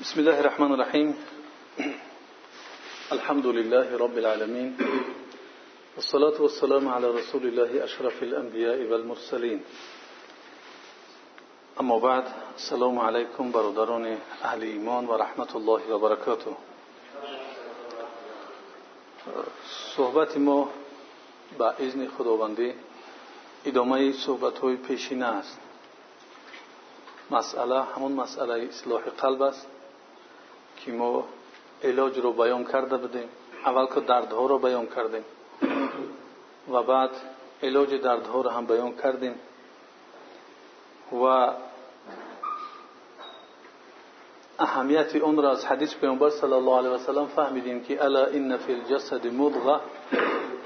بسم الله الرحمن الرحيم. الحمد لله رب العالمين والصلاة والسلام على رسول الله أشرف الأنبياء والمرسلين. أما بعد السلام عليكم برادران أهل ایمان و رحمت الله و برکاته صحبت ما با اذن خداوندی ادامه صحبت های پیشینه است. مسئله همون مسئله اصلاح قلب است. که ما علاج رو بیان کرده بودیم. اول که دردها رو بیان کردیم. و بعد علاج دردها رو هم بیان کردیم. و اهمیت اون را از حدیث پیامبر صلی الله علیه و سلم فهمیدیم که الا ان فی الجسد مضغه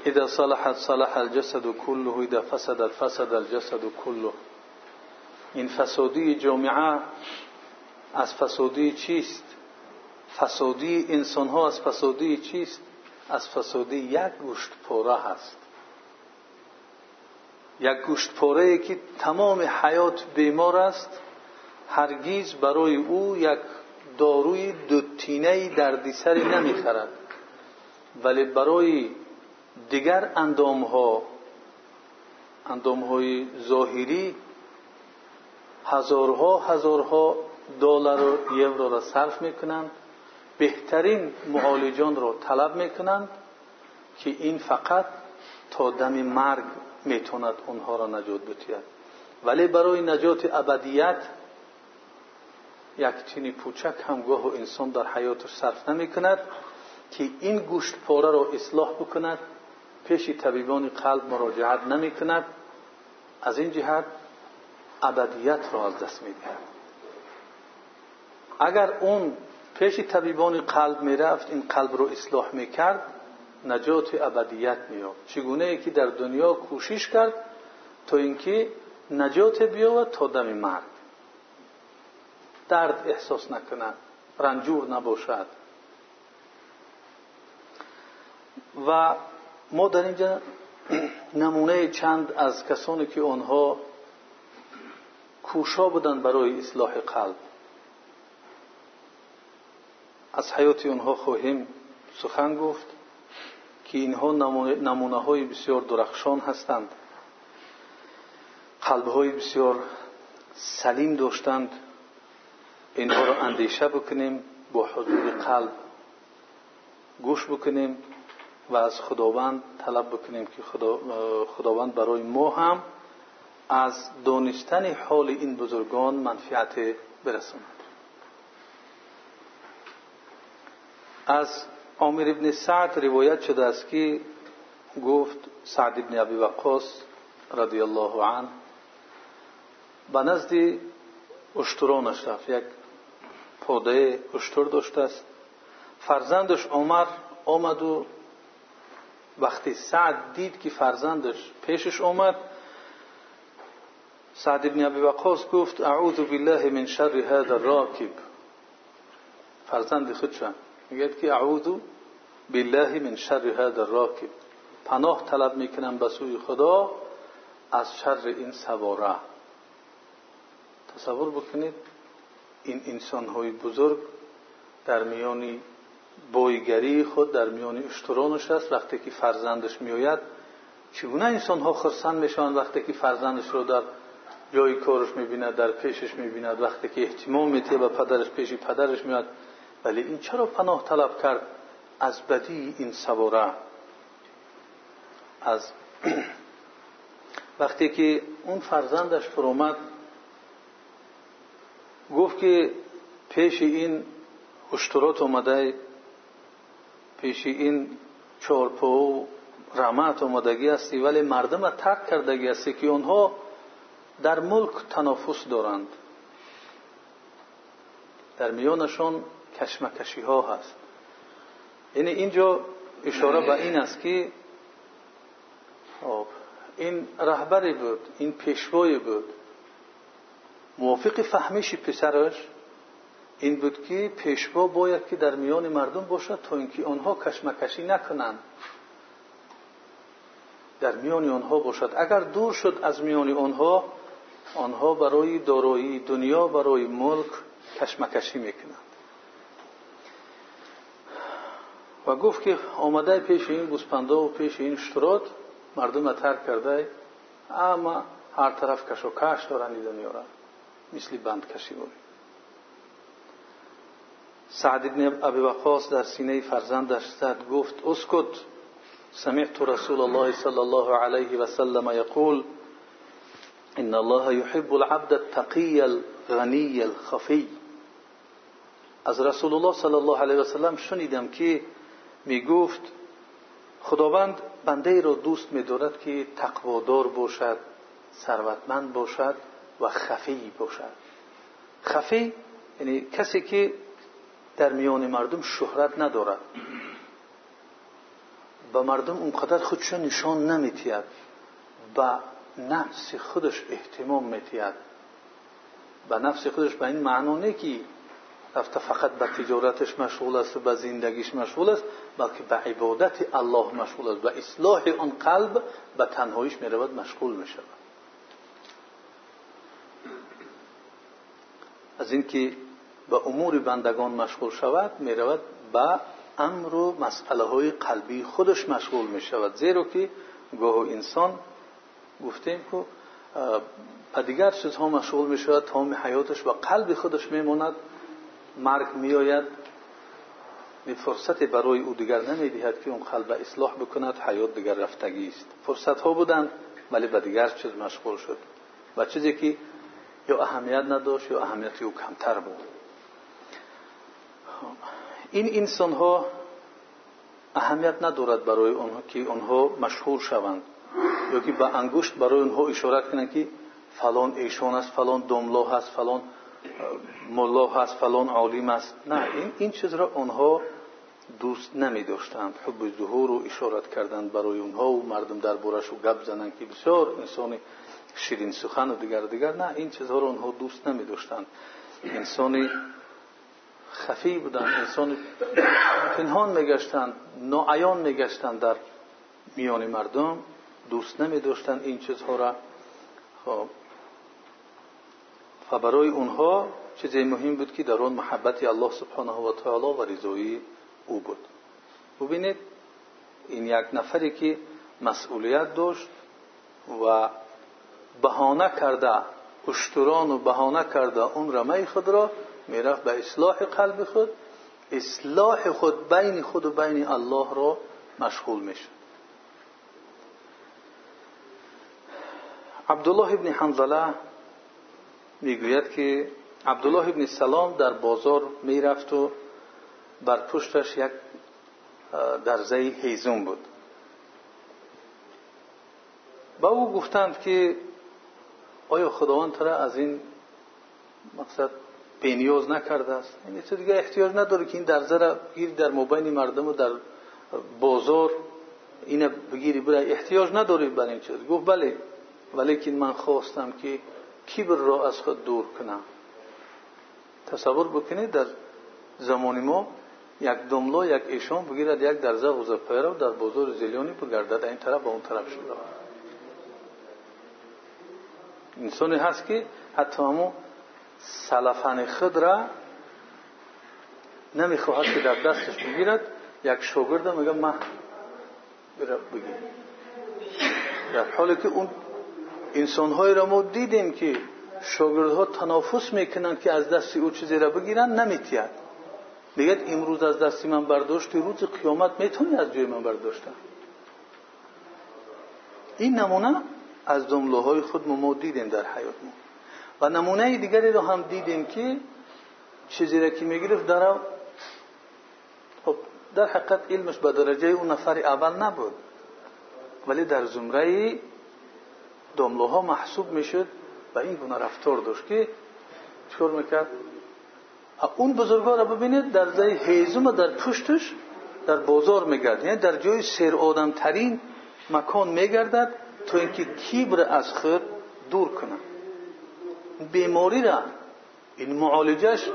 اذا صلحت صلح الجسد كله اذا فسدت فسد الجسد كله این فسادی جامعه از فسادی چیست؟ فسادی انسان ها از فسادی چیست؟ از فسادی یک گوشت پاره هست. یک گوشت پاره که تمام حیات بیمار است هرگیز برای او یک داروی دوتینه دردسری نمی‌خرد. ولی برای دیگر اندام ها اندام های ظاهری هزارها هزارها دلار و یورو را صرف می‌کنند. بهترین معالجان را طلب می‌کنند که این فقط تا دم مرگ می‌توند اونها را نجات بتید ولی برای نجات ابدیت یک چینی پوچک هم گاه و انسان در حیاتش صرف نمی کند که این گوشت پاره را اصلاح بکند پیش طبیبان قلب مراجعت نمی کند از این جهت ابدیت را از دست می دهد اگر اون پیش طبیبان قلب می رفت این قلب را اصلاح می کرد نجات ابدیت می چگونه که در دنیا کوشش کرد تا اینکه نجات بیاود تا دم مرگ. درد احساس نکند رنجور نباشد. و ما در اینجا نمونه چند از کسانی که آنها کوشا بودند برای اصلاح قلب. خواهیم سخن گفت که اینها نمونه های بسیار درخشان هستند. قلب های بسیار سلیم داشتند. اینها را اندیشه بکنیم با حضور قلب گوش بکنیم و از خداوند طلب بکنیم که خداوند برای ما هم از دانستن حال این بزرگان منفعت برساند. از عامر ابن سعد روایت شده است که گفت سعد ابن ابی وقاص رضی الله عنه به نزد اشترانش رفت. یک پاده اشتر داشته است. فرزندش عمر آمد و وقتی سعد دید که فرزندش پیشش آمد سعد ابن ابی وقاص گفت اعوذ بالله من شر هذا الراکب. فرزند خودشان میگه که اعوذ بالله من شر هذا الراکب. پناه طلب می‌کنم به سوی خدا از شر این سواره. تصور بکنید این انسان های بزرگ در میان بایگری خود در میان اشترانش است. وقتی که فرزندش میآید چگونه انسان ها خرسند می‌شوند؟ وقتی که فرزندش رو در جای کارش می‌بیند در پیشش می‌بیند. وقتی که احتمام میته و پدرش پیش پدرش میاد. ولی این چرا پناه طلب کرد از بدی این سواره؟ از وقتی که اون فرزندش فرامد گفت که پیش این اشترات اومده پیش این چارپا و رمت اومدگی هستی ولی مردم ترک کردگی هستی که آنها در ملک تنافس دارند. در میانشان کشمکشی ها هست. یعنی اینجا اشاره به این است که این رهبری بود این پیشوای بود. موافق فهمش پسرش این بود که پیشوا باید که در میان مردم باشد تا اینکه آنها کشمکشی نکنند. در میان آنها باشد. اگر دور شد از میان آنها آنها برای دارایی دنیا برای ملک کشمکشی می‌کنند. و گفت که آمده پیش این گوسپنده و پیش این اشتراد مردم ترک کرده اما هر طرف کش و کش دارن این دنیا را مثل بند کشی بود سعد ابن ابی وقاص در سینه فرزندش زد گفت اسکت سمعت رسول الله صلی الله علیه و سلم یقول ان الله يحب العبد التقي الغني الخفي از رسول الله صلی الله علیه و سلم شنیدم که می گفت خداوند بنده را دوست می دارد که تقوادار باشد ثروتمند باشد و خفی باشد. خفی یعنی کسی که در میان مردم شهرت ندارد. به مردم اونقدر خودش نشان نمیتید و نفس خودش احتمام میتید به نفس خودش به این معنی که رفته فقط به تجارتش مشغول است و به زندگیش مشغول است بلکه به عبادت الله مشغول است. به اصلاح آن قلب به تنهاییش می رود مشغول می شود از اینکه به امور بندگان مشغول شود می رود به امر و مسئله های قلبی خودش مشغول می شود زیرا که گاه انسان گفتیم که به دیگر چیزها مشغول می شود تمام حیاتش و قلب خودش می ماند مرگ می آید فرصت برای او دیگر نمی دهد که اون قلب اصلاح بکند حیات دیگر رفتگی است. فرصت ها بودند ولی به دیگر چیز مشغول شد. و چیزی که یا اهمیت نداشت یا اهمیتی او کمتر بود. این انسان ها اهمیت ندارد برای آنها که آنها مشهور شوند. یا که به انگشت برای آنها اشارت کنند که فلان ایشان است فلان دملا هست فلان ملا هست فلان عالم است. نه این, این چیز را آنها دوست نمی داشتند حب ظهور رو اشارت کردند برای اونها و مردم در بورش و گپ زنند که بسیار انسان شیرین سخن و دیگر دیگر. نه این چیزها رو آنها دوست نمی داشتند انسان خفی بودند انسان پنهان میگشتند ناعیان میگشتند در میان مردم. دوست نمی داشتند این چیزها را. خب و برای اونها چیزی مهم بود که در آن محبت الله سبحانه و تعالی و رضایی او بود. ببینید این یک نفری که مسئولیت داشت و بهانه کرده اشتران و بهانه کرده اون رمه خود را می‌رفت به اصلاح قلب خود. اصلاح خود بین خود و بین الله را مشغول می‌شد. عبدالله ابن حنظله می‌گوید که عبدالله ابن سلام در بازار می‌رفت و بر پشتش یک درزه هیزون بود. با او گفتند که آیا خداوند ترا از این مقصد بینیاز نکرده است؟ این تو دیگه احتیاج نداره که این درزه را بگیری در مبین مردم و در بازار این بگیری. برای احتیاج نداری بر این چیز. گفت بله کبر را از خود دور کنم. تصور بکنید در زمان ما یک دملا یک ایشان بگیرد یک درزه غوزه پیرو در بازار زیلیانی بگردد. این طرف و اون طرف شده. انسانی هست که حتی همو سلفن خود را نمی‌خواهد که در دستش بگیرد. یک شاگرد میگه من بگیر در حالی که اون انسانهایی را ما دیدیم که شاگردها تنافس می‌کنند که از دست او چیزی را بگیرن نمیتید میگه امروز از دستی من برداشتی روز قیامت می‌تونی از جای من برداشتن این نمونه از جمله های خود ما دیدیم در حیات ما. و نمونه دیگری رو هم دیدیم که چیزی را که می‌گرفت در خب در حقیقت علمش به درجه اون نفر اول نبود. ولی در زمره دمله ها محسوب می‌شد و این گونه رفتار داشت که چکار می‌کرد؟ اون بزرگا را ببینید در زای هیزم در پشتش در بازار میگرد. یعنی در جای سیر آدم ترین مکان میگردد تا اینکه کیبر از خود دور کنه. بیماری را این معالجش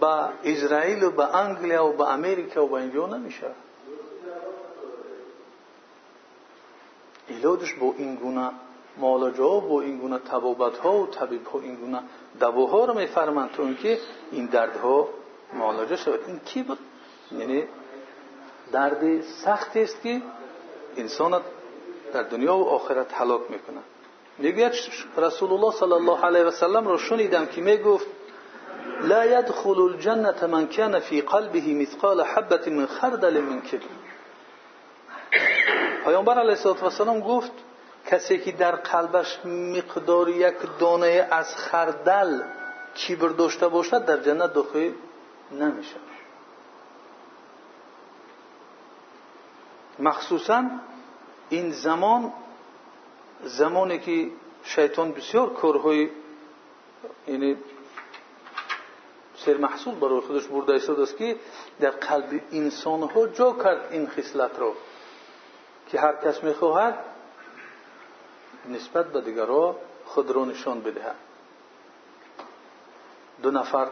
با اسرائیل و با انگلیا و با امریکا و با اینجا نمیشه. ایلادش با این گونه و ها این گونه دواها رو میفرمند تا اینکه این دردها معالجه شود. این کی بود؟ یعنی درد سختی است که انسان در دنیا و آخرت حلاک می‌کنه. میگه رسول الله صلی الله علیه و سلم رو شنیدم که می‌گفت لا يدخل الجنة من كان في قلبه مثقال حبة من خردل من کبر. پیامبر علیه السلام گفت کسی که در قلبش مقدار یک دانه از خردل کیبر داشته باشد در جنت داخل نمیشه. مخصوصا این زمان زمانی که شیطان بسیار کارهای یعنی سر محصول برای خودش برده ایستاد است که در قلب انسان ها جا کرد این خصلت رو که هر کس می‌خواهد نسبت به دیگرها خود را نشان بدهد دو نفر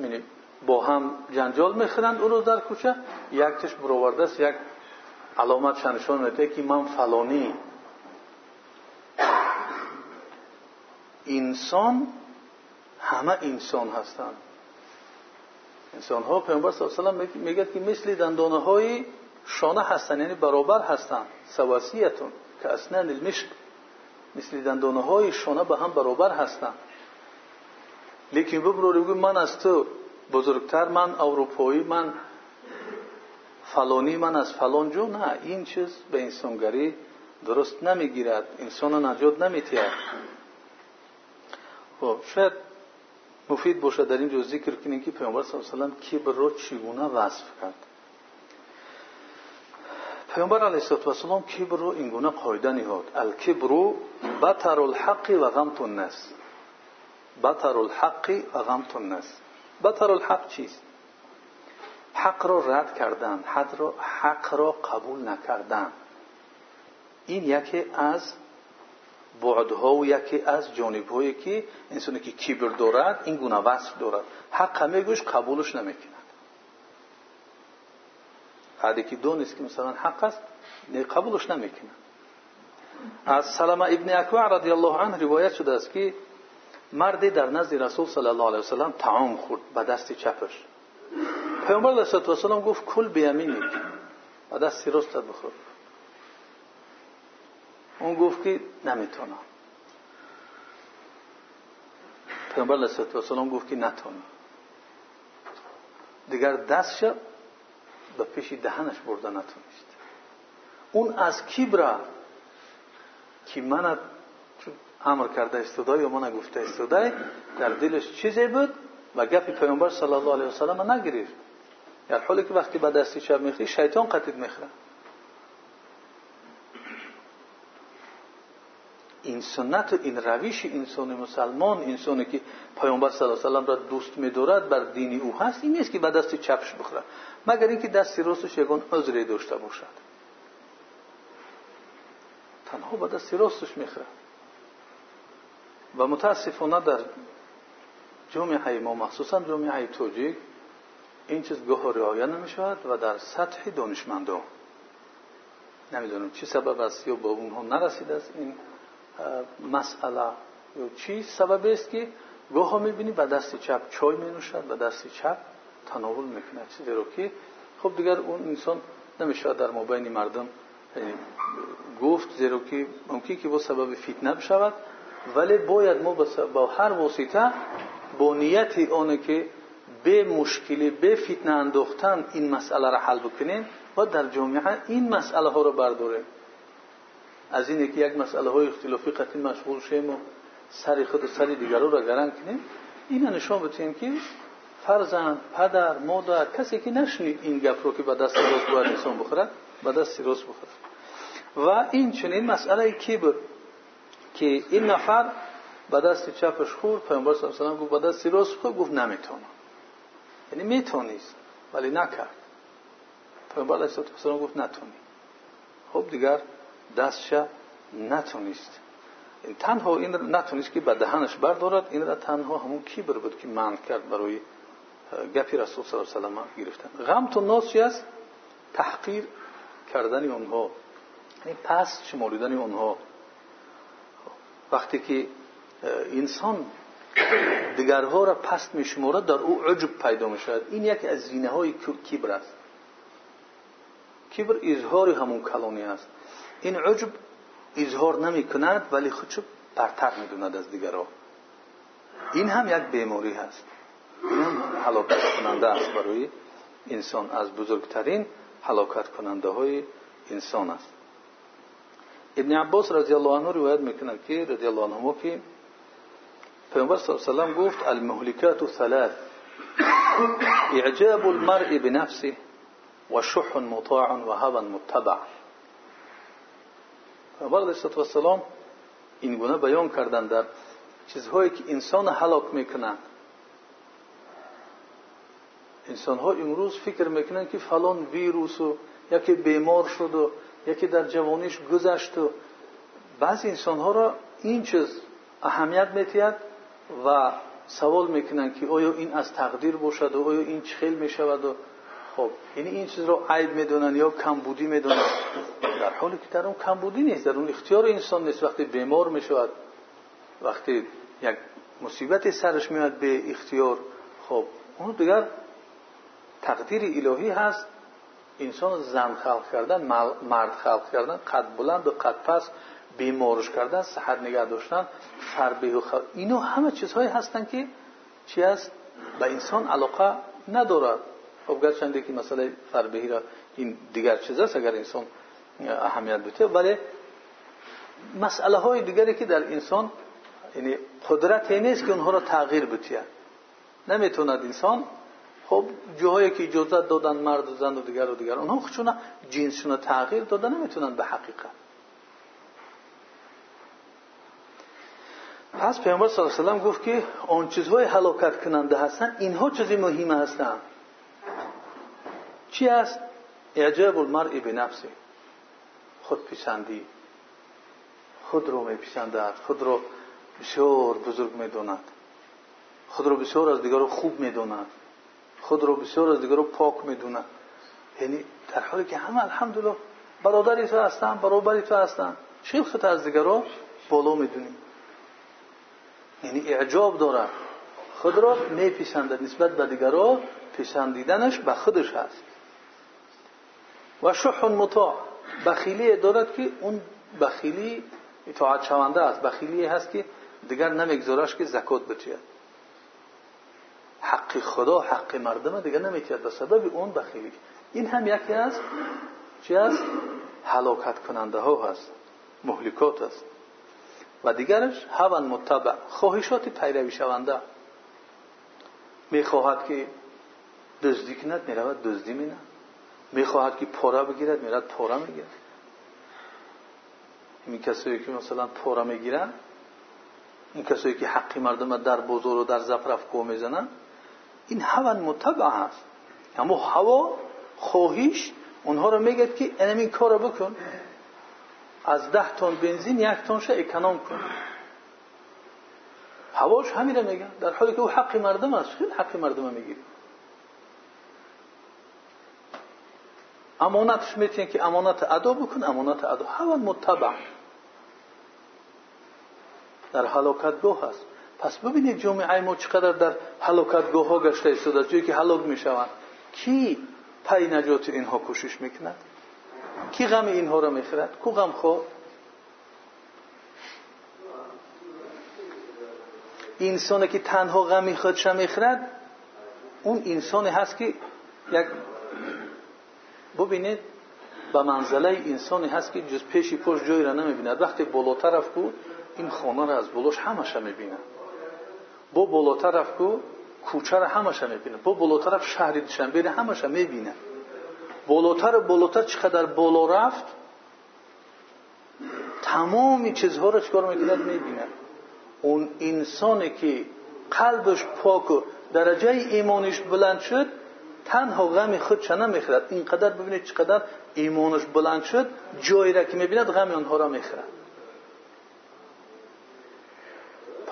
یعنی با هم جنجال می‌خرند او رو در کوچه. یکش برآورده است یک علامت نشان میده که من فلانی. انسان همه انسان هستند. انسان ها پیامبر صلی الله علیه و میگه که مثل دندانه های شانه هستند یعنی برابر هستند سواسیتون. که اسنان المشک مثل دندانه های شانه به هم برابر هستند لیکن ببرو من از تو بزرگتر من اروپایی من فلانی من از فلان جو نه این چیز به انسانگری درست نمی‌گیرد انسان نجات نمیتید خب شاید مفید باشه در اینجا ذکر کنیم که پیامبر صلی الله علیه و کبر رو چگونه وصف کرد. پیامبر علیه السلام کبر رو اینگونه قاعده نهاد. الکبر بطر الحق و غمت الناس. بطر الحق و غمت الناس. بطر الحق چیست؟ حق را رد کردن حق را, حق را قبول نکردن. این یکی از بعدها و یکی از جانبهایی که انسانی که کیبر دارد این گونه وصف دارد. حق همه گوش قبولش نمی‌کند حدی که دونست که مثلا حق است قبولش نمی‌کند از سلمه ابن اکوع رضی الله عنه روایت شده است که مردی در نزد رسول صلی الله علیه وسلم تعام خورد به دست چپش. پیامبر علیه السلام گفت کل بیامینی به دست راستت بخور اون گفت که نمی‌تونم. پیامبر علیه السلام گفت که نتونم دیگر دستش به پیش دهنش برده نتونست. اون از کیبرا که من امر کرده استودای یا من گفته استودای در دلش چیزی بود و گپی پیامبر صلی الله علیه وسلم نگرفت. در حالی که وقتی به دستی چپ می‌خری شیطان قطید می‌خره این سنت و این روش انسان مسلمان انسانی که پیامبر صلی الله علیه و را دوست میدارد بر دین او هست این نیست که به دست چپش بخوره. مگر اینکه دست راستش یگان عذری داشته باشد. تنها به دست راستش می‌خوره. و متاسفانه در جامعه ما مخصوصا جامعه توجیک این چیز گاه رعایت نمی شود و در سطح دانشمندان. نمی‌دونم چی سبب است یا با اونها نرسیده است این مسئله چی؟ سبب است که گاه ها می‌بینی به دست چپ چای می نوشد به دست چپ تناول می‌کنه چیزی رو که خب دیگر اون انسان نمی‌شود در مابین مردم یعنی گفت زیرا که ممکن که با سبب فتنه بشود. ولی باید ما با هر واسطه با نیت آنه که به مشکلی به فتنه انداختن این مسئله را حل بکنیم و در جامعه این مسئله ها رو برداریم. از این که یک مسئله های اختلافی قطعی مشغول شیم و سر خود و سر دیگران را گرم کنیم. این نشان بتیم که فرزند پدر مادر کسی که نشنید این گپ رو که به دست راست باید انسان به دست راست بخورد و این چنین مسئله کبر که این نفر به دست چپش خورد پیامبر صلی الله و گفت به دست راست خورد گفت نمی‌تونم. یعنی میتونیست ولی نکرد. پیامبر علیه السلام گفت نتونی. خب دیگر نتونست. که به دهنش بردارد این را تنها همون کیبر بود که من کرد برای گپی رسول صلی الله علیه و سلم گرفتن. غم تو ناس است؟ تحقیر کردن اونها یعنی پس شماریدن اونها وقتی که انسان دیگرها را پست میشمارد در او عجب پیدا می‌شود. این یکی از زینه های کبر است. کبر این عجب اظهار نمی کند ولی خودشو برتر می‌دوند از دیگرها. این هم یک بیماری هست. این هم حلاکت کننده است برای انسان. از بزرگترین حلاکت کننده های انسان است. ابن عباس رضی الله عنه روایت می‌کنه که رضی الله عنه که پیامبر صلی الله علیه و گفت المهلكات ثلاث اعجاب المرء بنفسه و شح مطاع و هوا متبع. پیامبر علیه السلام این گونه بیان کردن در چیزهایی که انسان هلاک می‌کنند انسان ها امروز فکر می‌کنند که فلان ویروس و یکی بیمار شد و یکی در جوانیش گذشت و بعضی انسان ها را این چیز اهمیت میتید و سوال می‌کنن که آیا این از تقدیر باشد و آیا این چخیل می‌شود و خب یعنی این چیز را عیب می‌دونن یا کمبودی می‌دونن. در حالی که در اون کمبودی نیست در اون اختیار انسان نیست. وقتی بیمار می‌شود وقتی یک مصیبت سرش میاد به اختیار خب اون دیگر تقدیر الهی هست. انسان زن خلق کردن مرد خلق کردن قد بلند و قد پس بیمارش کردن صحت نگه داشتن فربه و خل... اینو همه چیزهایی هستن که چی است به انسان علاقه ندارد. خب گرچنده که مسئله فربهی را این دیگر چیز است اگر انسان اهمیت بده ولی مسئله های دیگری که در انسان یعنی قدرت نیست که اونها را تغییر بتید نمی‌توند انسان خب جاهایی که اجازت دادن مرد و زن و دیگر و دیگر اونها خودشون جنسشون تغییر دادن نمی‌تونن به حقیقت. پس پیامبر صلی الله علیه و گفت که آن چیزهای هلاکت کننده هستن اینها چیزی مهم هستند چی است؟ اعجاب المرء به نفسه خود پسندی خود رو میپسندد خود رو بسیار بزرگ می‌داند. خود رو بسیار از دیگر خوب می‌داند. خود رو بسیار از دیگر پاک می‌داند. یعنی در حالی که همه الحمدلله برادری تو هستن برابری تو هستن. چه خود از دیگر رو بالا می‌دونیم. یعنی اعجاب داره. خود را میپسندد نسبت به دیگران پسندیدنش به خودش هست. و شح مطاع. بخیلی دارد که اون بخیلی اطاعت شونده است. بخیلی هست که دیگر نمیگذارش که زکات بتید حق خدا حق مردم دیگر نمیتید به سبب اون بخیلی. این هم یکی از چی است؟ حلاکت کننده ها هست. مهلکات است و دیگرش هون متبع. خواهشات پیروی شونده. می‌خواهد که دزدی کند می‌رود دزدی مینه. می‌خواهد که پاره بگیرد میرد پاره می‌گیرد. این کسایی که مثلا پاره می‌گیرن این کسایی که حقی مردم در بزرگ و در زفرف کو می‌زنن این هون متبع هست. اما هوا خواهش اونها رو میگد که این کار بکن. از ده تن بنزین یک تنش اکنام کن. هواش همین میگن در حالی که او حق مردم است. خیلی حق مردم که امانت ادا بکن امانت ادا. هوا متبع. در حلاکتگاه هست. پس ببینید جامعه ما چقدر در حلاکتگاه ها گشته ایستاده جایی که حلاک می‌شوند. کی پای نجات اینها کوشش می‌کند؟ کی غم اینها را می‌خرد کو غم خود انسانی که تنها غمی خودش می‌خرد اون انسانی هست که یک ببینید به منزله انسانی هست که جز پیشی پشت جایی را نمی‌بیند. وقتی بالاتر کو این خانه را از بلوش همش می‌بیند با بالاتر کو کوچه را همش می‌بیند با بالاتر رفت شهری دشنبه همش می‌بیند بالاتر بالاتر چقدر بالا رفت تمام چیزها را چکار می‌کند؟ می‌بیند اون انسانی که قلبش پاک و درجه ایمانش بلند شد تنها غم خودش نمی‌خرد؟ اینقدر ببینید چقدر ایمانش بلند شد جایی را که می‌بیند غم آنها را می‌خرد.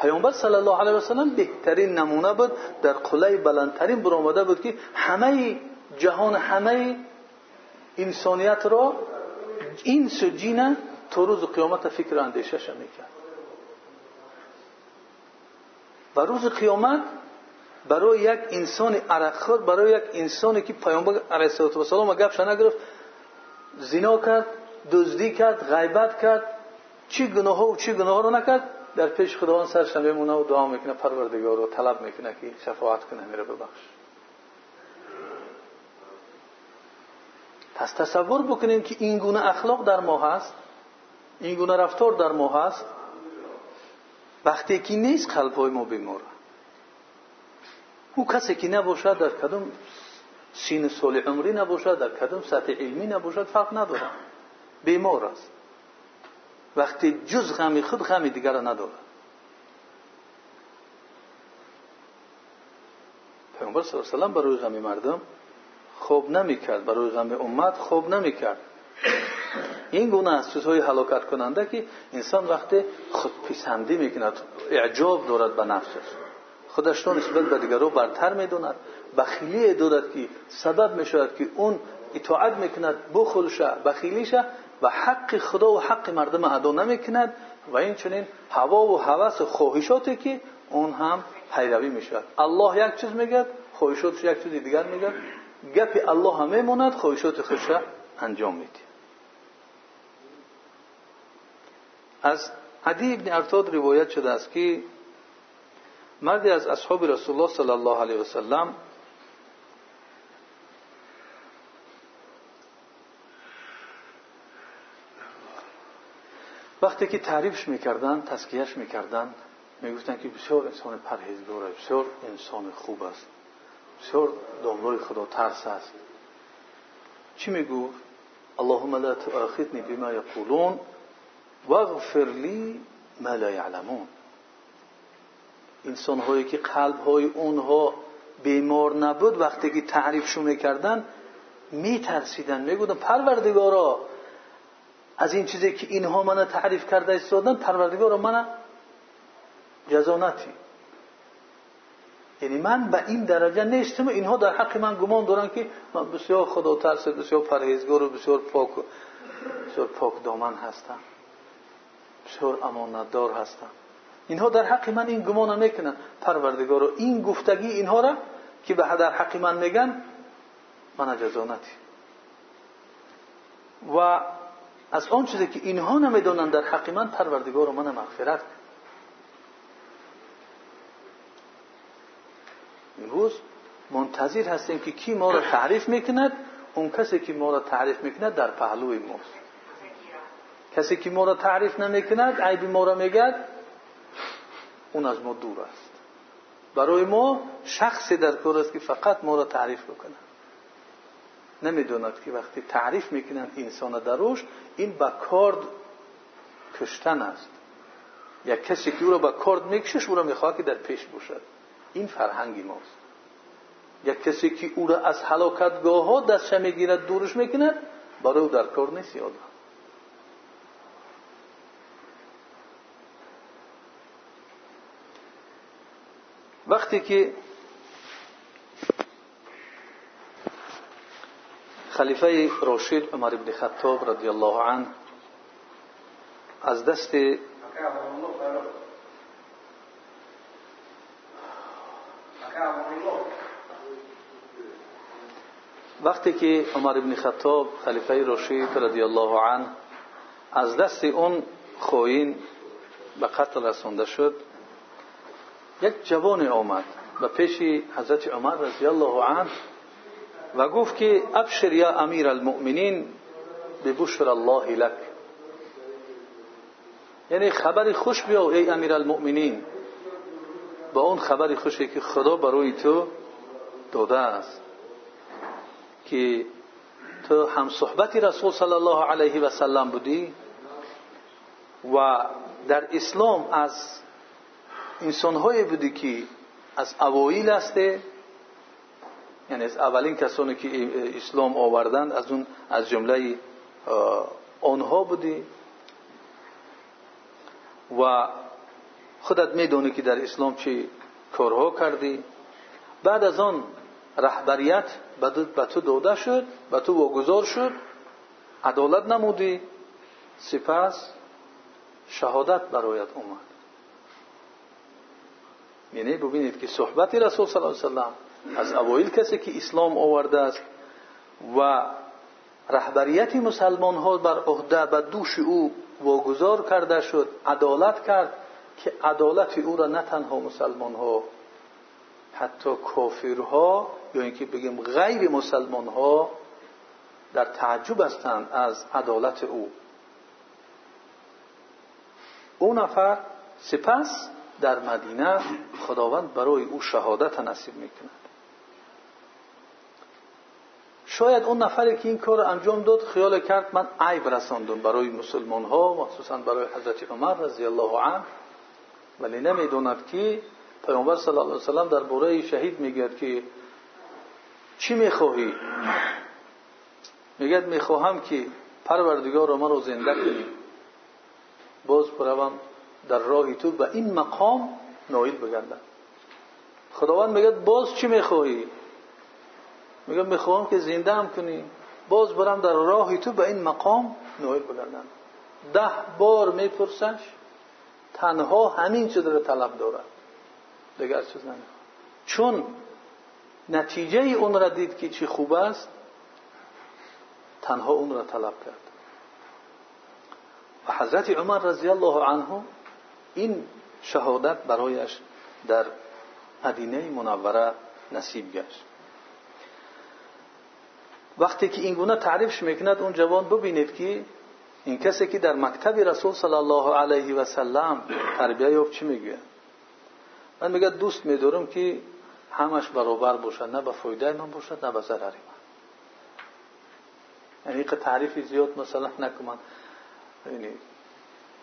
پیامبر صلی الله علیه و سلم بهترین نمونه بود در قله بلندترین برآمده بود که همه جهان همه انسانیت را این سو جین تا روز قیامت فکر اندیشش می‌کرد. و روز قیامت برای یک انسان عرقخور برای یک انسانی که پیامبر علیه السلام گپش نگرفت زنا کرد دزدی کرد غیبت کرد چی گناه ها و چی گناه ها رو نکرد در پیش خداوند سرش میمونه و دعا می‌کنه پروردگار رو طلب می‌کنه که شفاعت کنه میره ببخش. پس تصور بکنیم که این گونه اخلاق در ما هست این گونه رفتار در ما هست وقتی که نیست قلب های ما بیمار. او کسی که نباشد در کدوم سین سال عمری نباشد در کدوم سطح علمی نباشد فرق نداره. بیمار است. وقتی جز غمی خود غمی دیگر نداره. پیامبر صلی الله علیه و برای غمی مردم خوب نمی‌کرد. برای غم امت خوب نمی‌کرد. این گونه از چیزهای هلاکت کننده که انسان وقتی خودپسندی می‌کند اعجاب دارد به نفسش. خودش رو نسبت به دیگران برتر می‌دوند بخیلی دارد که سبب می‌شود که اون اطاعت می‌کند بخلشه بخیلیشه و حق خدا و حق مردم ادا نمی‌کند و این چنین هوا و هوس و خواهشاتی که اون هم پیروی می‌شود. الله یک چیز میگد خواهشاتش یک چیز دیگر میگد گپ الله هم میموند خواهشات خودش انجام میده از عدی ابن ارتاد روایت شده است که مردی از اصحاب رسول الله صلی الله علیه وسلم وقتی که تعریفش می‌کردن تسکیهش می‌کردن می‌گفتن که بسیار انسان پرهیزگار بسیار انسان خوب است بسیار دنبال خدا ترس است. چی می‌گفت اللهم لا تؤاخذني بما يقولون واغفر لي ما لا يعلمون که قلب های اونها بیمار نبود وقتی که تعریفشون می‌کردن میترسیدن. می‌گفتن پروردگارا از این چیزی که اینها من تعریف کرده ایستادن پروردگارا من جزا نتی یعنی من به این درجه نیستم. اینها در حق من گمان دارن که من بسیار خدا ترس بسیار پرهیزگار و بسیار پاک بسیار پاک دامن هستم. بسیار امانتدار هستم. اینها در حق من این گمان می‌کنن پروردگار و این گفتگی اینها را که به در حق من میگن من جزانتی و از آن چیزی که اینها نمی‌دونن در حق من پروردگار من مغفرت. امروز منتظر هستیم که کی ما را تعریف می‌کند اون کسی که ما را تعریف می‌کند در پهلوی ماست کسی که ما را تعریف نمی‌کند عیب ما را میگد اون از ما دور است. برای ما شخصی در کار است که فقط ما را تعریف بکند نمی‌دوند که وقتی تعریف می‌کنند انسان دروش این با کارد کشتن است. یا کسی که او را با کارد میکشش او را می‌خواه که در پیش باشد. این فرهنگی ماست. یک کسی که او را از حلاکتگاه ها دستش می‌گیرد دورش می‌کند برای او در کار نیست یاد وقتی که خلیفه راشد عمر ابن خطاب رضی الله عنه از دست وقتی که عمر ابن خطاب خلیفه راشد رضی الله عنه از دست اون خوین به قتل رسونده شد یک جوان آمد و پیش حضرت عمر رضی الله عنه و گفت که ابشر یا امیر المؤمنین ببشر الله لك یعنی خبر خوش بیا ای امیر المؤمنین. با اون خبر خوشی که خدا برای تو داده است که تو هم صحبت رسول صلی الله علیه و سلم بودی و در اسلام از انسانهایی بودی که از اوایل هسته یعنی از اولین کسانی که اسلام آوردند از اون از جمله آنها بودی. و خودت می‌دونی که در اسلام چی کارها کردی. بعد از آن رهبریت به تو داده شد به تو واگذار شد. عدالت نمودی. سپس شهادت برایت اومد. یعنی ببینید که صحبت رسول صلی الله علیه از اوایل کسی که اسلام آورده است و رهبریت مسلمان ها بر عهده به دوش او واگذار کرده شد عدالت کرد که عدالت او را نه تنها مسلمان ها حتی کافرها یا اینکه بگیم غیر مسلمان ها در تعجب هستند از عدالت او. او نفر سپس در مدینه خداوند برای او شهادت نصیب می‌کند. شاید اون نفری که این کار انجام داد خیال کرد من عیب رساندم برای مسلمان ها مخصوصا برای حضرت عمر رضی الله عنه. ولی نمی‌دوند که پیامبر صلی الله علیه وسلم در باره شهید میگد که چی می‌خواهی؟ میگد می‌خواهم که پروردگار ما رو زنده کنی. باز بروم در راه تو به این مقام نایل بگردم خداوند میگه باز چی می‌خواهی؟ میگه می‌خواهم که زنده هم کنی. باز برم در راه تو به این مقام نایل بگردم ده بار میپرسش تنها همین چیز رو طلب دارد دیگر چیز نمی‌خواد. چون نتیجه اون را دید که چی خوب است تنها اون را طلب کرد. و حضرت عمر رضی الله عنه این شهادت برایش در مدینه منوره نصیب گشت. وقتی که این گونه تعریفش می‌کند اون جوان ببینید که این کسی که در مکتب رسول صلی الله علیه و سلم تربیه یافت چی میگه؟ من میگه دوست میدارم که همش برابر باشد نه به فایده من باشد نه به ضرر من. یعنی که تعریفی زیاد مثلا نکنم یعنی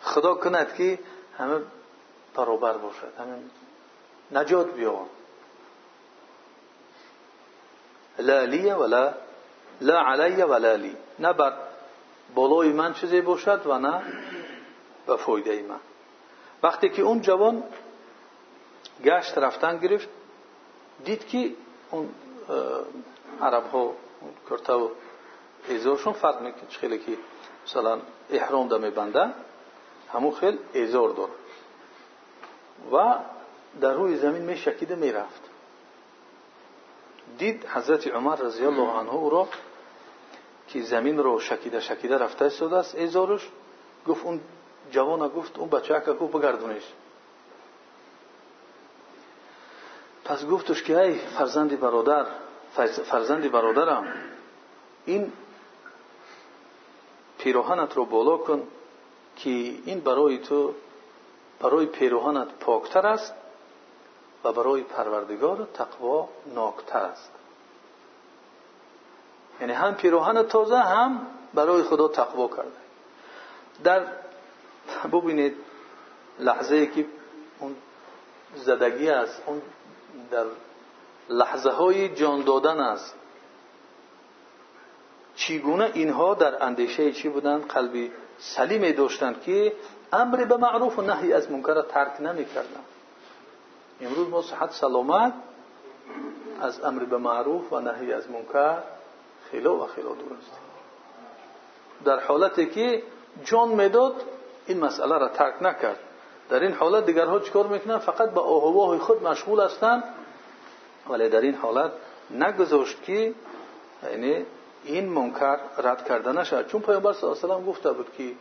خدا کند که همه برابر باشد همه نجات بیان لا لی ولا لا علی ولا لی نه بر بالای من چیزی باشد و نه به فایده من. وقتی که اون جوان گشت رفتن گرفت دید که اون عرب ها کرته و ایزارشون فرق می‌کنه. خیلی که مثلا احرام دا میبنده همون خیل ایزار دار و در روی زمین میشکیده می‌رفت دید حضرت عمر رضی الله عنه او را که زمین رو شکیده شکیده رفته ایستاده است ایزارش گفت اون جوان گفت اون بچه گفت بگردونش پس گفتش که ای فرزندی برادر فرزندی برادرم این پیروهنت رو بالا کن. که این برای تو برای پیروهنت پاکتر است و برای پروردگار تقوا ناکتر است. یعنی هم پیروهن تازه هم برای خدا تقوا کرده. در ببینید لحظه ای که اون زدگی است اون در لحظه های جان دادن است. چیگونه اینها در اندیشه چی بودند قلبی سلیم داشتند که امر به معروف و نهی از منکر ترک نمی‌کردند. امروز ما صحت سلامت از امر به معروف و نهی از منکر خیلی و خیلی دور است در حالتی که جان می‌داد این مسئله را ترک نکرد. در این حالت دیگرها چیکار می‌کنن؟ فقط به آهواه خود مشغول هستند. ولی در این حالت نگذاشت که یعنی این منکر رد کرده نشد چون پیامبر صلی الله علیه و گفته بود که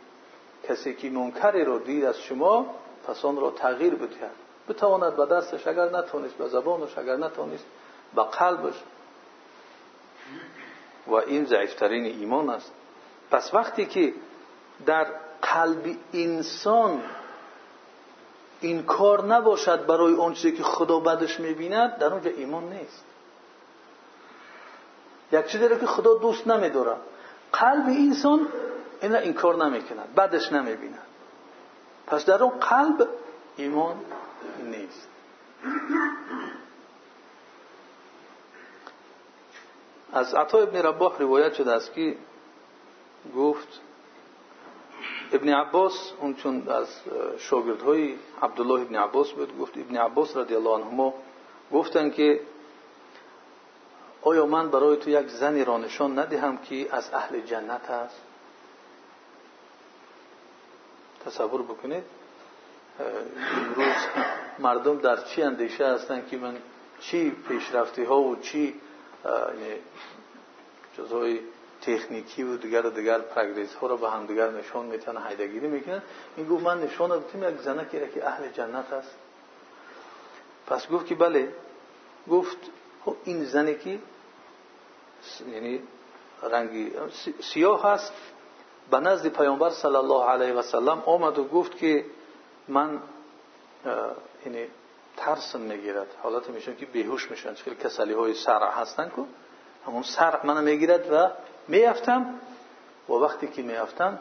کسی که منکری رو دید از شما پس آن را تغییر بدهد. بتواند به دستش اگر نتونست به زبانش اگر نتونست به قلبش. و این ضعیفترین ایمان است. پس وقتی که در قلب انسان این کار نباشد برای چیزی که خدا بدش می‌بیند در اونجا ایمان نیست. یک چیزی رو که خدا دوست نمیداره. قلب انسان این این کار نمی‌کند بدش نمی‌بیند پس در اون قلب ایمان نیست. از عطا ابن رباح روایت شده است که گفت ابن عباس اون چون از شاگردهای عبدالله ابن عباس بود گفت ابن عباس رضی الله عنهما گفتن که آیا من برای تو یک زنی را نشان ندهم که از اهل جنت است؟ تصور بکنید. امروز مردم در چی اندیشه هستند که من چی پیشرفتی ها و چی چیزهای تکنیکی و دیگر و دیگر پرگریز ها رو به هم دیگر نشان میتن هیدگیری می‌کنن؟ این گفت من نشان بدیم یک زنه که اهل جنت است. پس گفت که بله. گفت خب این زنی که یعنی رنگی سیاه هست به نزد پیامبر صلی الله علیه و سلم آمد و گفت که من یعنی ترسم می‌گیرد حالت میشن که بیهوش میشن. خیلی کسلی های سرع هستن که همون سرع من می‌گیرد و میافتم. و وقتی که میافتم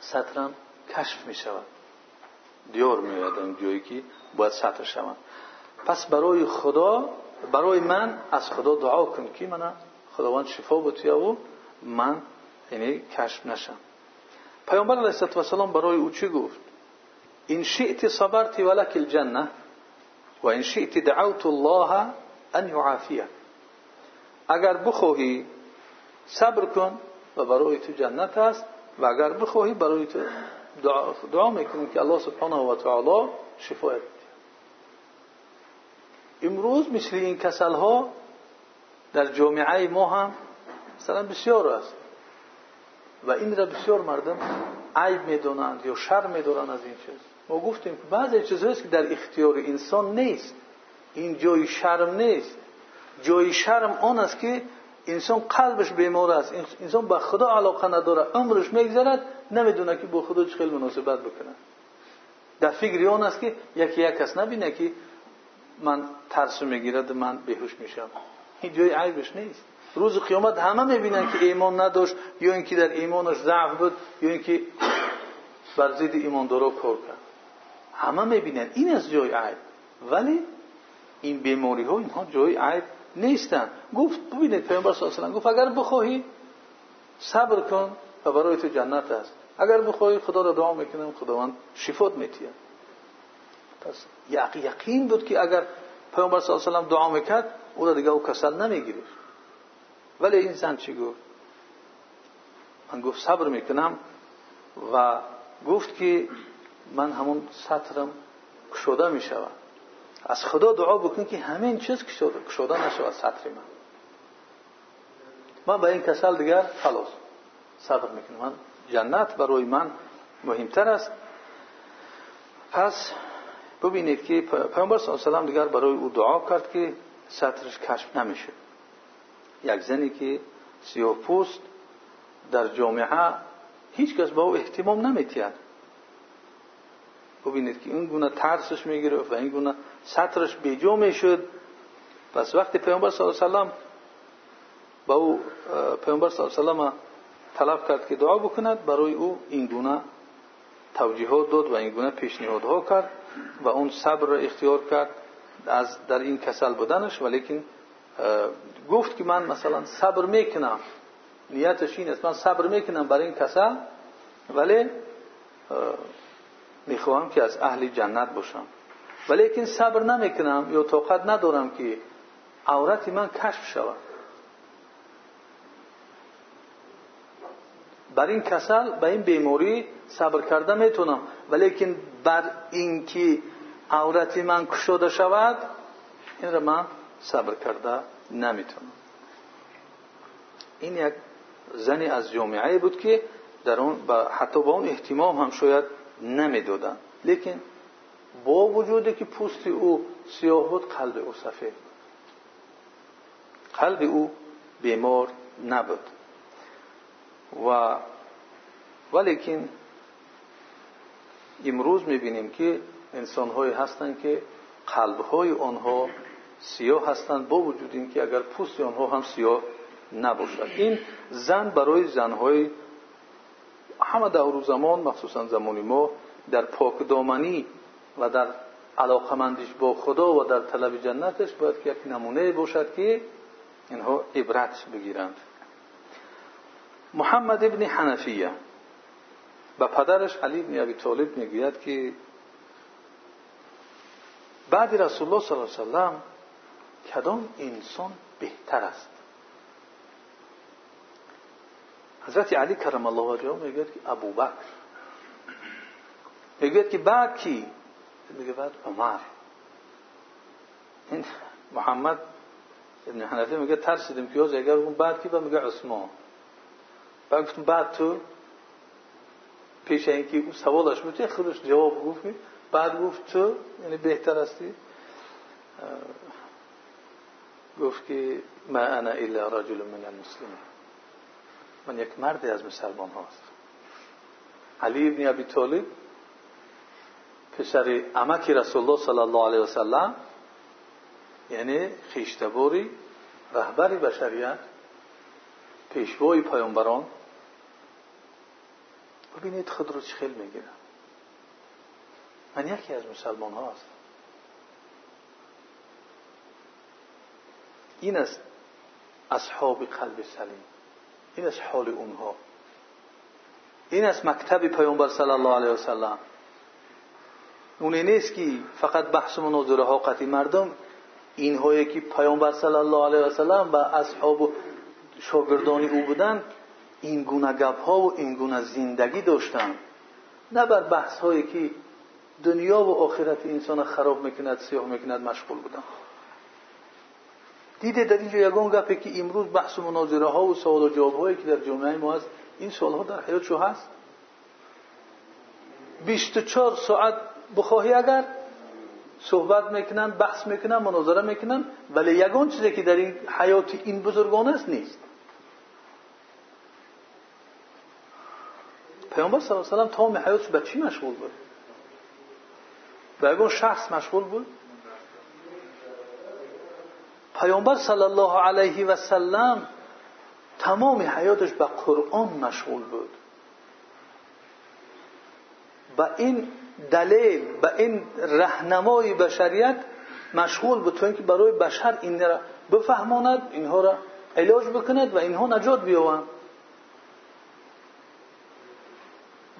سطرم کشف می‌شود. دیار میادم جایی که باید سطر شوند پس برای خدا برای من از خدا دعا کن که من خداوند شفا بتویا و من یعنی کشف نشم. پیامبر علیه السلام برای او چی گفت؟ این شئت صبرت ولک الجنه و این شئت دعوت الله ان یعافیه. اگر بخواهی صبر کن و برای تو جنت است و اگر بخواهی برای تو دعا, دعا که الله سبحانه و تعالی شفایت. امروز مثل این کسل ها در جامعه ما هم مثلا بسیار است. و این را بسیار مردم عیب می‌دونند یا شر می‌دونند از این چیز. ما گفتیم که بعضی چیزهایی که در اختیار انسان نیست. این جای شرم نیست. جای شرم آن است که انسان قلبش بیمار است. انسان به خدا علاقه نداره. عمرش میگذرد نمی‌دونه که با خدا چه خیلی مناسبت بکنه. در فکر آن است که یکی یک کس نبینه که من ترس می‌گیرد من بهوش میشم. این جای عیبش نیست. روز قیامت همه می‌بینن که ایمان نداشت یا اینکه در ایمانش ضعف بود یا اینکه بر ضد ایمان درو کار کرد. همه می‌بینن. این از جای عیب. ولی این بیماری ها اینها جای عیب نیستن. گفت ببینید پیامبر صلی الله علیه گفت اگر بخواهی صبر کن و برای تو جنت است. اگر بخواهی خدا را دعا می‌کنم خداوند شفات میتیه پس یقین بود که اگر پیامبر صلی الله علیه دعا می‌کرد او را دیگه او کسل نمی‌گیره ولی این زن چی گفت؟ من گفت صبر می‌کنم و گفت که من همون سطرم کشوده می‌شود از خدا دعا بکن که همین چیز کشوده نشود سطر من. من به این کسل دیگر خلاص. صبر می‌کنم. من جنت برای من مهمتر است. پس ببینید که پیامبر صلی الله علیه دیگر برای او دعا کرد که سطرش کشف نمیشه. یک زنی که سیاه پوست در جامعه هیچ کس با او احتمام نمیتید ببینید که این گونه ترسش می‌گیره و این گونه سطرش بیجا می‌شد. پس وقتی پیامبر صلی الله علیه و با او پیامبر صلی الله علیه و طلب کرد که دعا بکند برای او این گونه توجیهات داد و این گونه پیشنهادها کرد. و اون صبر را اختیار کرد از در این کسل بودنش ولیکن گفت که من مثلا صبر می‌کنم. نیتش این است من صبر می‌کنم برای این کسل ولی می‌خواهم که از اهل جنت باشم. ولیکن صبر نمی‌کنم یا طاقت ندارم که عورت من کشف شود. بر این کسل به این بیماری صبر کرده می‌تونم ولیکن بر اینکه عورت من کشوده شود این را من صبر کرده نمی‌تونم این یک زنی از جامعه بود که در اون حتی با اون احتمام هم شاید نمی‌دادن لیکن با وجودی که پوست او سیاه بود قلب او سفید قلب او بیمار نبود و ولیکن امروز می‌بینیم که انسان هایی هستند که قلب های آنها سیاه هستند با وجود اینکه اگر پوست آنها هم سیاه نباشد. این زن برای زنهای همه دور زمان مخصوصا زمان ما در پاک دامنی و در علاقمندیش با خدا و در طلب جنتش باید که یک نمونه باشد که اینها عبرت بگیرند. محمد ابن حنفیه. و پدرش علی بن ابی طالب می‌گوید که بعد رسول الله صلی الله علیه وسلم کدام انسان بهتر است؟ حضرت علی کرم الله وجهه می‌گوید که ابو بکر. می‌گوید که بعد کی؟ میگه بعد عمر. این محمد ابن حنفی میگه ترسیدیم که اگر اون بعد کی؟ میگه عثمان. گفتم بعد تو پیش اینکه او سوالش بود خودش جواب گفت؟ بعد گفت تو یعنی بهتر هستی؟ گفت که ما انا الا رجل من المسلمین. من یک مردی از مسلمان هاست. علی ابن ابی طالب پسر عمک رسول الله صلی الله علیه وسلم یعنی خیشتبوری رهبری بشریت پیشوای پیامبران ببینید خود رو چه خیل من یکی از مسلمان ها هستم این است اصحاب قلب سلیم. این است حال اونها. این است مکتب پیامبر صلی الله علیه وسلم. اونی نیست که فقط بحث مناظره ها قطعی مردم اینهایی که پیامبر صلی الله علیه وسلم و اصحاب و شاگردانی او بودن این گونه گپ ها و این گونه زندگی داشتن نه بر بحث هایی که دنیا و آخرت انسان خراب می‌کند سیاه می‌کند مشغول بودن. دیده در اینجا یگان گپه که امروز بحث و مناظره ها و سوال و جواب هایی که در جامعه ما هست این سوال ها در حیات شو هست؟ 24 ساعت بخواهی اگر صحبت می‌کنن بحث می‌کنن مناظره می‌کنن ولی یگان چیزی که در این حیات این بزرگان است نیست. پیامبر صلی الله علیه و تمام حیاتش به چی مشغول بود؟ به یگان شخص مشغول بود؟ پیامبر صلی الله علیه و سلم تمام حیاتش به قرآن مشغول بود. با این دلیل به این رهنمای بشریت مشغول بود تو اینکه برای بشر این را بفهماند اینها را علاج بکند و اینها نجات بیاوند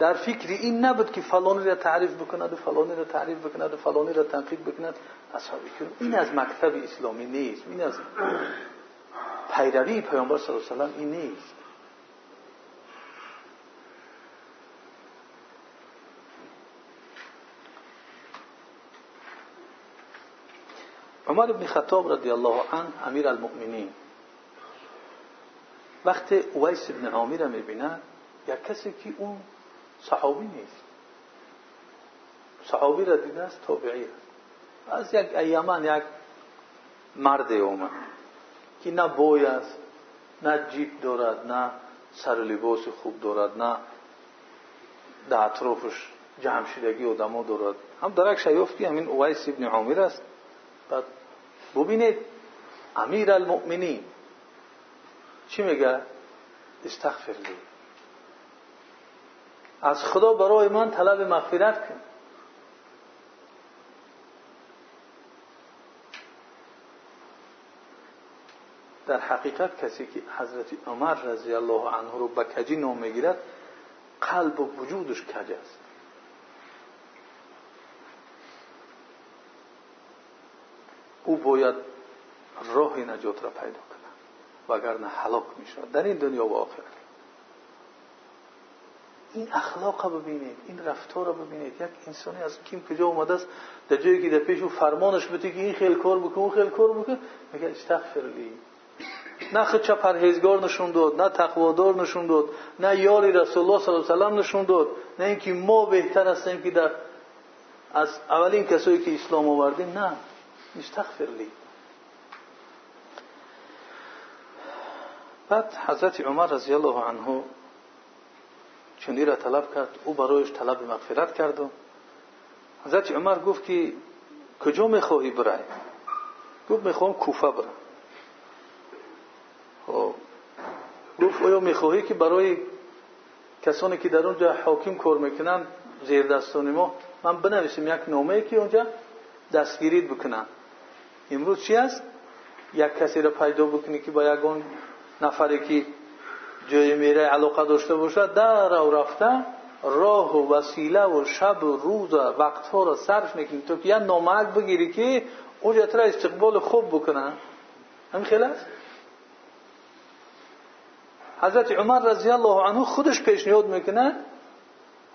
در فکر این نبود که فلانی را تعریف بکند و فلانی را تعریف بکند و فلانی را تنقید بکند. اصحابی این از مکتب اسلامی نیست این از پیروی پیامبر صلی الله علیه و این نیست. عمر بن خطاب رضی الله عنه امیر المؤمنین. وقت اویس بن عامر را می‌بیند یک کسی که اون صحابی نیست. صحابی را دیده است تابعی از یک ایمان یک مرد اومد که نه بوی است نه جیب دارد نه سر لباس خوب دارد نه در اطرافش جمع شدگی و دمو دارد. هم درک شیفتی همین اویس ابن عامر است. بعد ببینید امیر المؤمنین چی میگه؟ استغفر لی از خدا برای من طلب مغفرت کن. در حقیقت کسی که حضرت عمر رضی الله عنه رو به کجی نام می‌گیرد قلب و وجودش کج است؟ او باید راه نجات را پیدا کنه وگرنه هلاک می‌شود. در این دنیا و آخرت. این اخلاق را ببینید این رفتار را ببینید. یک انسانی از کیم کجا اومده است؟ در جایی که در پیش او فرمانش بده که این خیلی کار بکن اون خیلی کار بکن میگه استغفر لی. نه خودش پرهیزگار نشون داد نه تقوادار نشون داد نه یاری رسول الله صلی الله علیه و نشون داد. نه اینکه ما بهتر هستیم که در از اولین کسایی که اسلام آوردیم نه. استغفر لی. بعد حضرت عمر رضی الله عنه چونی را طلب کرد او برایش طلب مغفرت کرد و حضرت عمر گفت که کجا می‌خواهی برای؟ گفت می‌خوام کوفه برم. خب گفت آیا می‌خواهی که برای کسانی که در اونجا حاکم کار می‌کنن زیر دستان من بنویسیم یک نامه که اونجا دستگیرید بکنن. امروز چی است؟ یک کسی را پیدا بکنی که با که جای میره علاقه داشته باشد در و رفته راه و وسیله و شب و روز و وقتها را صرف می‌کنی تو که یه نامک بگیری که اونجا تر استقبال خوب بکنن همین خیلی است؟ حضرت عمر رضی الله عنه خودش پیشنهاد می‌کنه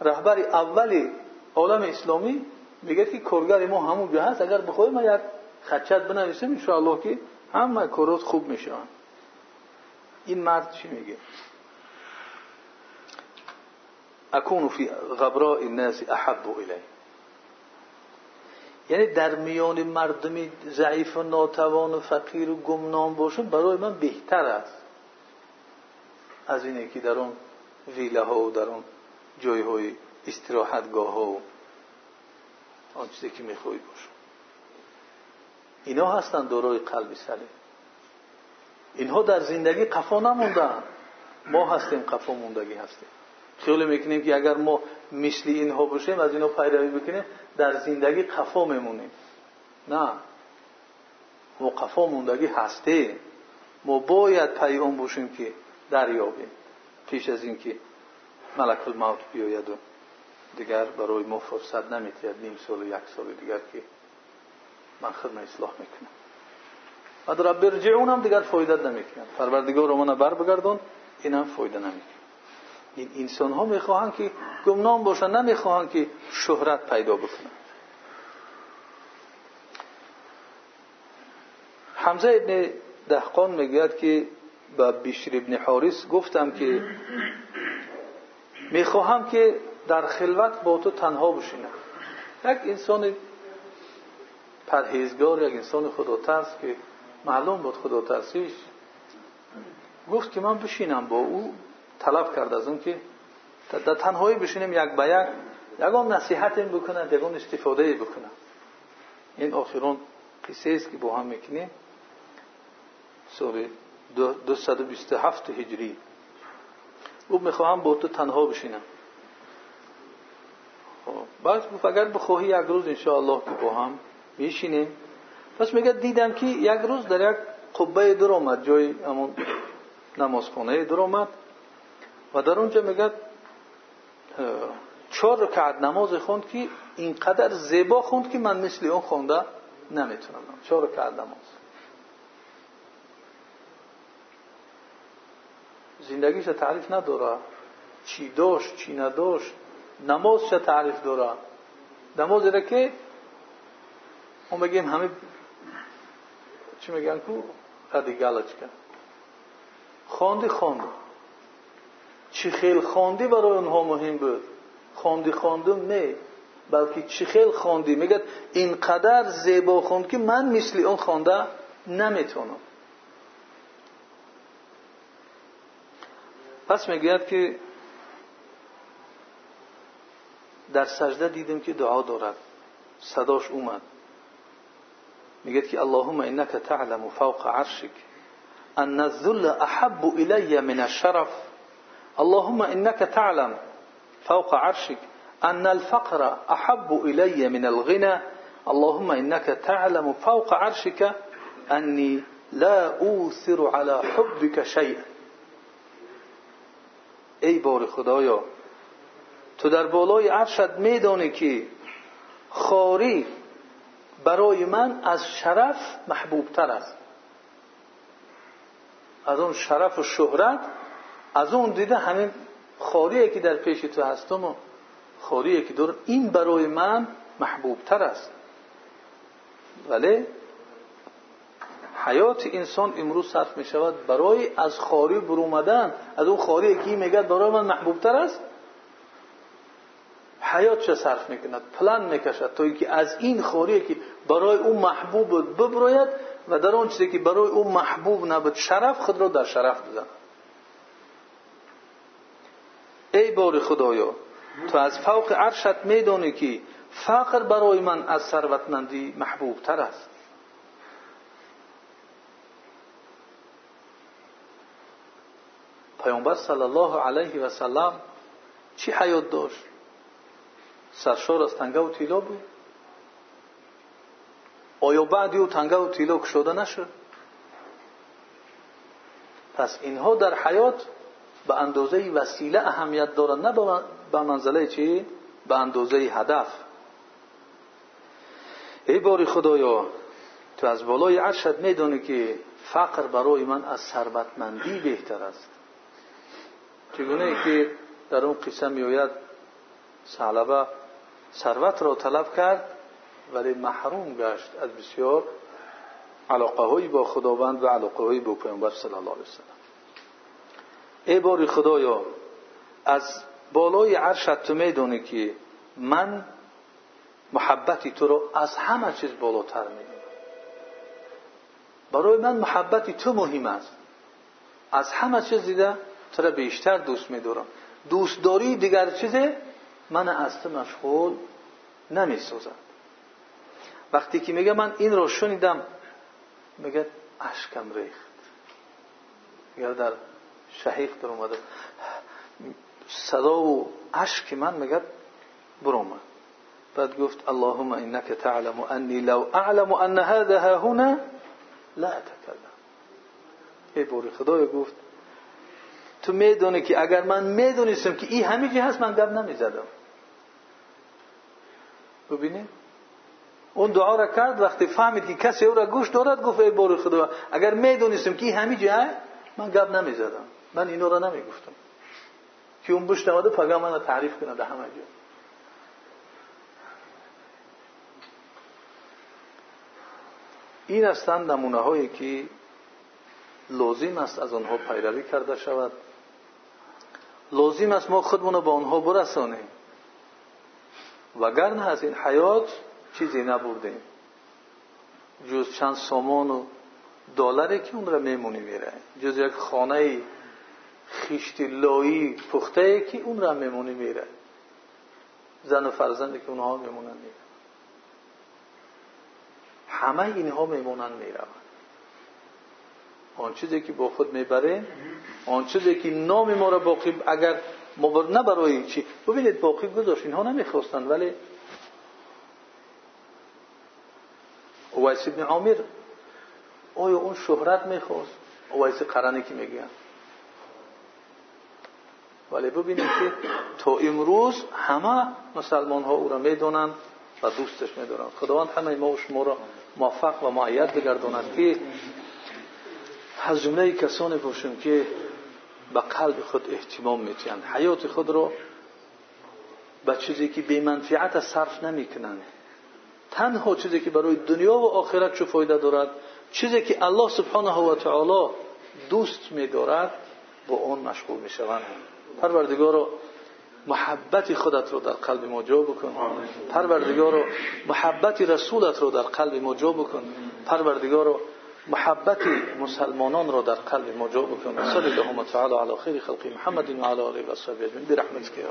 رهبر اولی عالم اسلامی میگه که کارگر ما همون هست اگر این مرد چی میگه؟ اکون فی غبراء الناس احب الی یعنی در میان مردمی ضعیف و ناتوان و فقیر و گمنام باشم برای من بهتر است. از اینه که در اون ویله ها و در اون جای های استراحتگاه ها و آن چیزی که می‌خوای باشم اینا هستن دارای قلبی سلیم. اینها در زندگی قفا نموندن. ما هستیم قفا موندگی هستیم. خیلی می‌کنیم که اگر ما مثل اینها باشیم از اینها پیروی بکنیم در زندگی قفا میمونیم. نه. ما قفا موندگی هستیم. ما باید پیام باشیم که دریابیم. پیش از اینکه ملک الموت بیاید و دیگر برای ما فرصت نمیتید نیم سال و یک سال دیگر که من خدمت اصلاح می‌کنم. و در برجعون هم دیگر فایدت نمی‌کنم. پروردگار رو بر بگردون این هم فایده نمی‌کنه این انسان ها می‌خواهند که گمنام باشن نمی‌خواهند که شهرت پیدا بکنن. حمزه ابن دهقان می‌گوید که به بشیر ابن حارس گفتم که می‌خواهم که در خلوت با تو تنها بشینم. یک انسان پرهیزگار یک انسان خدا ترس که معلوم بود خدا ترسیش گفت که من بشینم با او. طلب کرد از اون که در تنهایی بشینیم یک به یک. یکان نصیحت این بکنن یکان استفاده بکنن این آخرون قصه است که با هم می‌کنیم. سال 227 هجری. او می‌خواهم با تو تنها بشینم. خب، بعد گفت اگر بخواهی یک روز انشاءالله که با هم میشینیم. پس میگه دیدم که یک روز در یک قبه در آمد جای همون نمازخانه در آمد. و در اونجا میگه چهار رکعت نماز خوند که اینقدر زیبا خوند که من مثل اون خونده نمی‌تونم چهار رکعت نماز. زندگیش تعریف نداره. چی داشت چی نداشت. نمازش تعریف داره. نماز را که بگیم همه چی میگن کو؟ ردی گلچ کرد خواندی خواند چی خیل خواندی برای اونها مهم بود؟ خواندی خواندم نه بلکه چی خیل خواندی میگه اینقدر زیبا خوند که من مثل اون خوانده نمی‌تونم. پس می‌گوید که در سجده دیدیم که دعا دارد. صداش اومد. میگه که اللهم إنك تعلم فوق عرشك. أن الذل أحب إلي من الشرف. اللهم إنك تعلم فوق عرشك. أن الفقر أحب إلي من الغنى. اللهم إنك تعلم فوق عرشك. أني لا اوثر على حبك شيئا. ای بار خدایا تو در بالای عرشت میدانی که خاری برای من از شرف محبوب تر است. از اون شرف و شهرت از اون دیده همین خاریه که در پیش تو هستم و خاریه که دور این برای من محبوب تر است. ولی حیات انسان امروز صرف می شود برای از خاری برومدن از اون خاری که میگه برای من محبوب تر است. حیات چه صرف می‌کند پلان می‌کشد تا اینکه از این خوری که برای او محبوب ببراید و در آن چیزی که برای او محبوب نبود شرف خود را در شرف بزن. ای بار خدایا تو از فوق عرشت میدانی که فقر برای من از ثروتمندی محبوب تر است. پیامبر صلی الله علیه و سلم چی حیات داشت؟ سرشار از تنگه و تیلا بود؟ بعدی او تنگه و تیلا کشاده نشد پس اینها در حیات به اندازه وسیله اهمیت دارند نه به منزله چی؟ به اندازه هدف. ای باری خدایا تو از بالای عرشت می‌دونی که فقر برای من از ثروتمندی بهتر است. چگونه که در اون قصه میآید ثعلبه ثروت را طلب کرد ولی محروم گشت از بسیار علاقه هایی با خداوند و علاقه هایی با پیامبر صلی الله علیه وسلم ای باری خدایا از بالای عرشت تو می‌دونی که من محبتی تو رو از همه چیز بالاتر می‌دونم برای من محبتی تو مهم است. از همه چیز دیگه تو را بیشتر دوست میدارم. دوست داری دیگر چیزه من از تو مشغول نمی‌سازم. وقتی که میگه من این رو شنیدم میگه اشکم ریخت. یا در شهیق در اومده. صدا و اشک من میگه برومد بعد گفت اللهم انك تعلم اني لو اعلم ان هذا هنا لا اتكلم ای بوری خدای گفت تو می‌دونی که اگر من می‌دونستم که این همینجی هست من گپ نمی‌زدم. ببینید اون دعا را کرد وقتی فهمید که کسی او را گوش دارد گفت ای بار خدا اگر می‌دونستم که همه جای من گپ نمی‌زدم من اینو را نمی‌گفتم. که اون بوش نماده پگاه من تعریف کنه در همه جا. این هستند نمونه هایی که لازم است از آنها پیروی کرده شود. لازم است ما خودمون با آنها برسانیم. وگرنه از این حیات چیزی نبردیم جز چند سامان و دلاری که اون را میمونی میره. جز یک خانه خیشتی لایی پخته که اون را میمونی میره. زن و فرزندی که اونها میمونن میره. همه اینها میمونن می‌روند. آن چیزی که با خود می‌بره آن چیزی که نام ما را باقی اگر ما نه برای چی؟ ببینید باقی گذاشت. اینها نمی‌خواستند ولی اویس ابن عامر آیا اون شهرت می‌خواست. اویس قرنی که میگن ولی ببینید که تا امروز همه مسلمان ها او را می‌دونند و دوستش می‌دونند خداوند همه ما و شما را موفق و معید بگرداند که از جمله کسانی باشیم که به قلب خود احتمام میتیند حیات خود را به چیزی که به منفعت صرف نمی‌کنند. چیزی که برای دنیا و آخرت چه فایده دارد چیزی که الله سبحانه و تعالی دوست می‌دارد با اون مشغول می‌شوند. پروردگار محبت خودت رو در قلب ما جا بکن. پروردگار محبت رسولت رو در قلب ما جا بکن. پروردگار محبت مسلمانان رو در قلب ما جا بکن. صلی اللهم تعالی علی خیر خلق محمد و علی آله و صحبه برحمتك یا